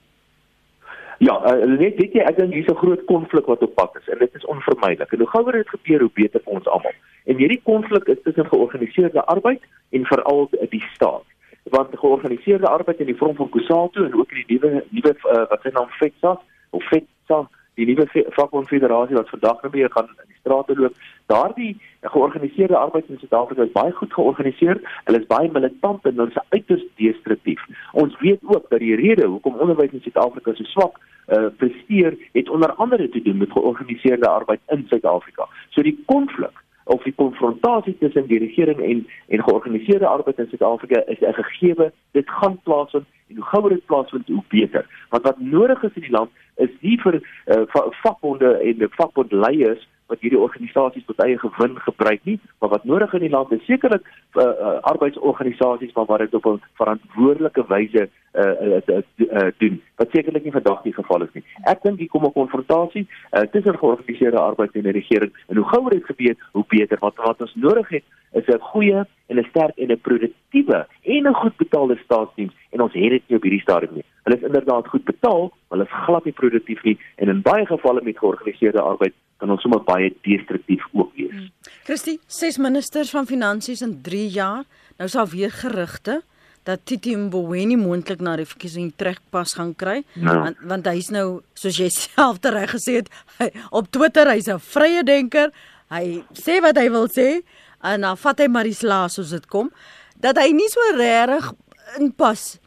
Ja, uh, net weet jy ek dink hier's 'n groot konflik wat op pad is en dit is onvermydelik. En hoe gouer dit gebeur, hoe beter vir ons almal. En hierdie konflik is tussen georganiseerde arbeid en veral die staat. Want georganiseerde arbeid in die vorm van Kusatu en ook in die nuwe nuwe uh, wat se naam FETSA of FETSA die nuwe vakbondfederasie wat vandag nou weer gaan in die strate loop. Daardie georganiseerde arbeid in Suid-Afrika is baie goed georganiseer. Hulle is baie militant en hulle is uiters destruktief. Ons weet ook dat die rede hoekom onderwys in Suid-Afrika so swak uh, presteer, het onder andere te doen met georganiseerde arbeid in Suid-Afrika. So die konflik of die konfrontasie tussen die regering en en georganiseerde arbeid in Suid-Afrika is 'n gegewe. Dit gaan plaasvind en hoe gouer dit plaasvind, hoe beter. Want wat nodig is in die land is nie vir uh, vakbonde en vakbondleiers wat hierdie organisasies tot eie gewin gebruik nie, maar wat nodig in die land is sekerlik uh, uh, arbeidsorganisasies maar wat dit op 'n verantwoordelike wyse uh, uh, uh, doen. Wat sekerlik nie vandag die geval is nie. Ek dink hier kom 'n konfrontasie uh, tussen georganiseerde arbeid en die regering en hoe gouer dit gebeur, hoe beter. Wat wat ons nodig het is 'n goeie en 'n sterk en 'n produktiewe en 'n goed betaalde staatsdiens en ons het dit nie op hierdie stadium nie. Hulle is inderdaad goed betaal, maar hulle is glad nie produktief nie en in baie gevalle met georganiseerde arbeid kan ons sommer baie destruktief ook wees. Hmm. Christie, ses ministers van finansies in 3 jaar. Nou sal weer gerugte dat Titi Mboweni moontlik na die verkiesing trekpas gaan kry ja. want want hy's nou soos jy self reg gesê het hy, op Twitter hy's 'n vrye denker. Hy sê wat hy wil sê en dan vat hy maar die slaas soos dit kom dat hy nie so regtig inpas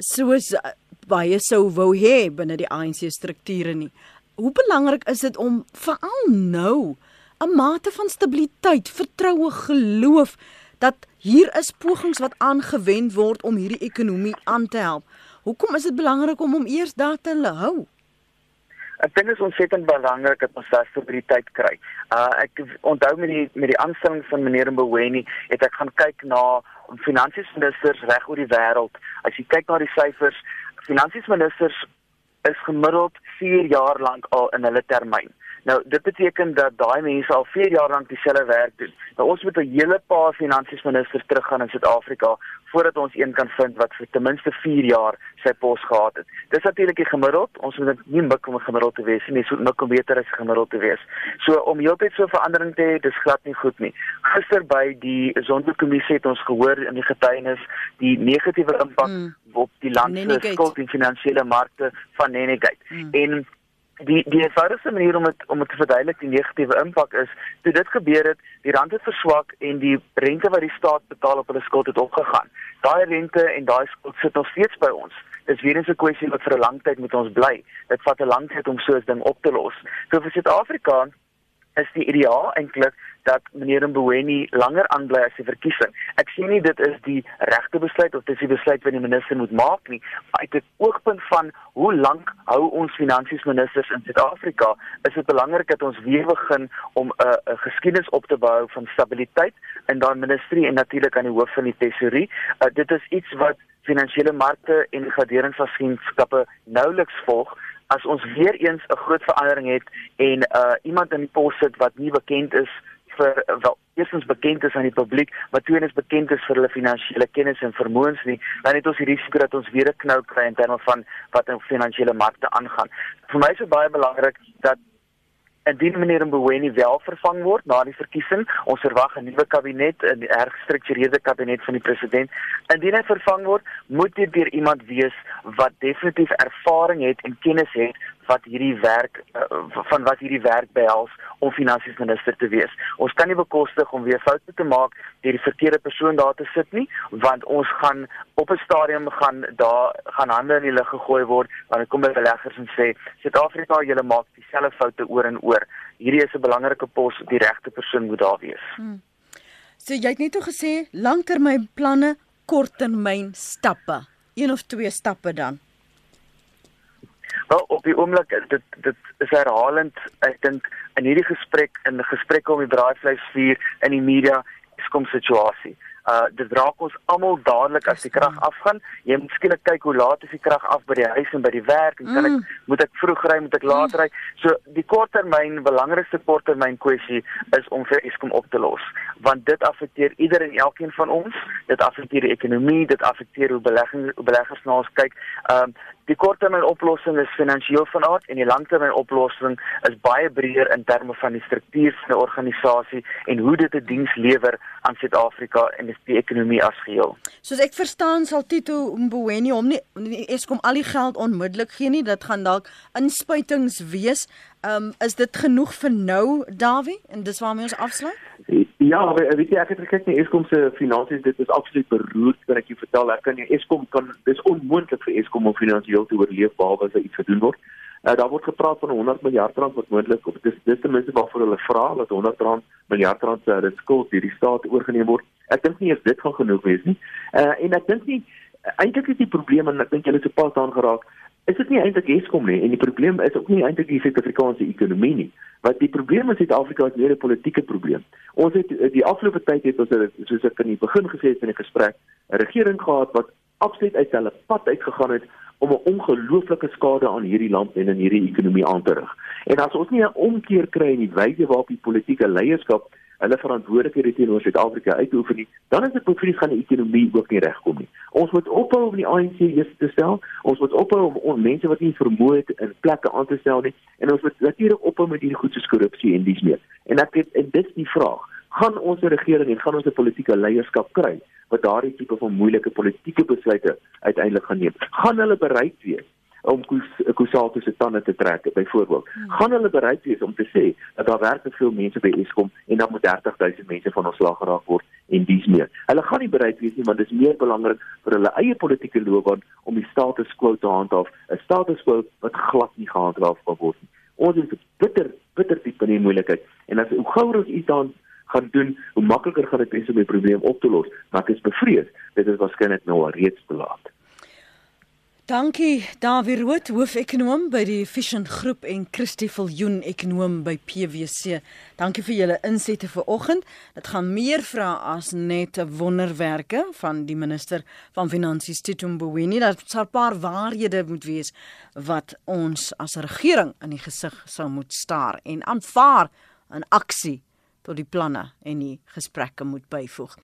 soos baie sou wou hê binne die ANC strukture nie. Hoe belangrik is dit om veral nou 'n mate van stabiliteit, vertroue, geloof dat hier is pogings wat aangewend word om hierdie ekonomie aan te help. Hoekom is dit belangrik om hom eers daar te hou? Ek dink dit is ontsettend belangrik dat ons daai stabiliteit kry. Uh ek onthou met die met die aanstelling van meneer Mboweni het ek gaan kyk na finansiesministers reg oor die wêreld. As jy kyk na die syfers, finansiesministers is gemiddeld 4 jaar lank al in hulle termyn. Nou dit beteken dat daai mense al 4 jaar lank dieselfde werk doen. Nou ons moet 'n hele paar finansiesministers teruggaan in Suid-Afrika voordat ons een kan vind wat vir ten minste 4 jaar sy pos gehad het. Dis natuurlik die gemiddeld. Ons moet nie mik om 'n gemiddeld te wees nie, so mik om beter as gemiddeld te wees. So om heeltyd so verandering te hê, dis glad nie goed nie. Gister by die Sonderkommissie het ons gehoor in die getuienis die negatiewe impak mm. op die land se skuld en finansiële markte van Nenegate. Mm. En die die eenvoudigste manier om het, om het te verduidelik die negatiewe impak is toe dit gebeur het die rand het verswak en die rente wat die staat betaal op hulle skuld het opgegaan. Daai rente en daai skuld sit nog steeds by ons. Dis weer eens 'n kwessie wat vir 'n lang tyd met ons bly. Dit vat 'n lang tyd om so 'n ding op te los. So vir Suid-Afrika is die ideaal eintlik dat meneer Mboweni langer aanbly as die verkiesing. Ek sien nie dit is die regte besluit of dit is die besluit wat die minister moet maak nie, maar uit 'n oogpunt van hoe lank hou ons finansiesministers in Suid-Afrika, is dit belangrik dat ons weer begin om 'n 'n geskiedenis op te bou van stabiliteit in daai ministerie en natuurlik aan die hoof van die tesorie. Uh, dit is iets wat finansiële markte en graderingsagentskappe nouliks volg as ons weer eens 'n groot verandering het en uh iemand in die pos sit wat nie bekend is vir wel eerstens bekend is aan die publiek, maar tweedens bekend is vir hulle finansiële kennis en vermoëns nie, dan het ons die risiko dat ons weer 'n knou kry in terme van wat in finansiële markte aangaan. Vir my is dit baie belangrik dat indien meneer Mboweni wel vervang word na die verkiesing, ons verwag 'n nuwe kabinet, 'n hergestruktureerde kabinet van die president. Indien hy vervang word, moet dit deur iemand wees wat definitief ervaring het en kennis het wat hierdie werk uh, van wat hierdie werk behels om finansies minister te wees. Ons kan nie bekostig om weer foute te maak deur die verkeerde persoon daar te sit nie, want ons gaan op 'n stadium gaan daar gaan hande in die lug gegooi word wanneer kom by beleggers en sê Suid-Afrika, julle maak dieselfde foute oor en oor. Hierdie is 'n belangrike pos, die regte persoon moet daar wees. Hmm. So jy het net toe gesê langtermynplanne, korttermyn stappe. Een of twee stappe dan. Wel op die oomblik dit dit is herhalend ek dink in hierdie gesprek in die gesprekke om die braaivleisvuur in die media skom situasie. Uh dit raak ons almal dadelik as die krag afgaan. Jy moet skielik kyk hoe laat is die krag af by die huis en by die werk en kan ek mm. moet ek vroeg ry, moet ek laat ry. So die korttermyn belangrikste korttermyn kwessie is om vir Eskom op te los want dit affekteer ieder en elkeen van ons. Dit affekteer die ekonomie, dit affekteer hoe belegging hoe beleggers na ons kyk. Um die korttermyn oplossing is finansiëel van aard en die langtermyn oplossing is baie breër in terme van die struktuur van 'n organisasie en hoe dit 'n diens lewer aan Suid-Afrika en die ekonomie as geheel. Soos ek verstaan sal Tito Mboweni hom nie Eskom al die geld onmiddellik gee nie, dit gaan dalk inspuitings wees. Um is dit genoeg vir nou, Dawie? En dis waarmee ons afsluit? Ja, weet jy ek het gekyk na Eskom se finansies, dit is absoluut beroerd, kan ek jou vertel. Ek kan Eskom kan dis onmoontlik vir Eskom om finansiëel te oorleef behalwe as iets gedoen word. Uh, daar word gepraat van 100 miljard rand wat moontlik op dis dis ten minste waarvoor hulle vra dat 100 rand miljard rand se uh, skuld deur die staat oorgeneem word. Ek dink nie dit gaan genoeg wees nie. Uh, en ek dink nie eintlik is die probleem en ek dink julle het se pas daan geraak. Is dit nie eintlik Eskom nie en die probleem is ook nie eintlik die Suid-Afrikaanse ekonomie nie. Wat die probleem in Suid-Afrika is meer 'n politieke probleem. Ons het die afgelope tyd het ons soos ek in die begin gesê het in 'n gesprek 'n regering gehad wat absoluut uit hulle pad uitgegaan het om 'n ongelooflike skade aan hierdie land en in hierdie ekonomie aan te rig. En as ons nie 'n omkeer kry in die wyse waarop die politieke leierskap hulle verantwoordelikhede teenoor Suid-Afrika uitoefen nie, dan is dit bevries gaan die ekonomie ook nie regkom nie. Ons moet ophou om die ANC eers te stel. Ons moet ophou om on, mense wat nie vermoë het in plekke aan te stel nie en ons moet natuurlik ophou met hierdie goeie korrupsie en dies meer. En ek het en dit is die vraag. Gaan ons 'n regering en gaan ons 'n politieke leierskap kry wat daardie tipe van moeilike politieke besluite uiteindelik gaan neem. Gaan hulle bereid wees om Kusatu se tande te trek byvoorbeeld? Hmm. Gaan hulle bereid wees om te sê dat daar werklik veel mense by Eskom en dan moet 30000 mense van ontslag geraak word en dies meer. Hulle gaan nie bereid wees nie want dit is meer belangrik vir hulle eie politieke loopbaan om die status quo te handhaaf, 'n status quo wat glad nie gehandhaaf kan word nie. Ons is bitter bitter diep in die moeilikheid en as hoe gouer ons iets dan gaan doen, hoe makliker gaan dit wees om die probleem op te los. Maar ek is bevrees dit is waarskynlik nou al reeds te laat. Dankie Dawie Rood, hoofekonoom by die Vision Groep en Christie Viljoen, ekonoom by PwC. Dankie vir julle insette vanoggend. Dit gaan meer vra as net 'n wonderwerke van die minister van Finansies Tito Mboweni. Dat 'n paar waarhede moet wees wat ons as regering in die gesig sou moet staar en aanvaar in aksie tot die planne en die gesprekke moet byvoeg.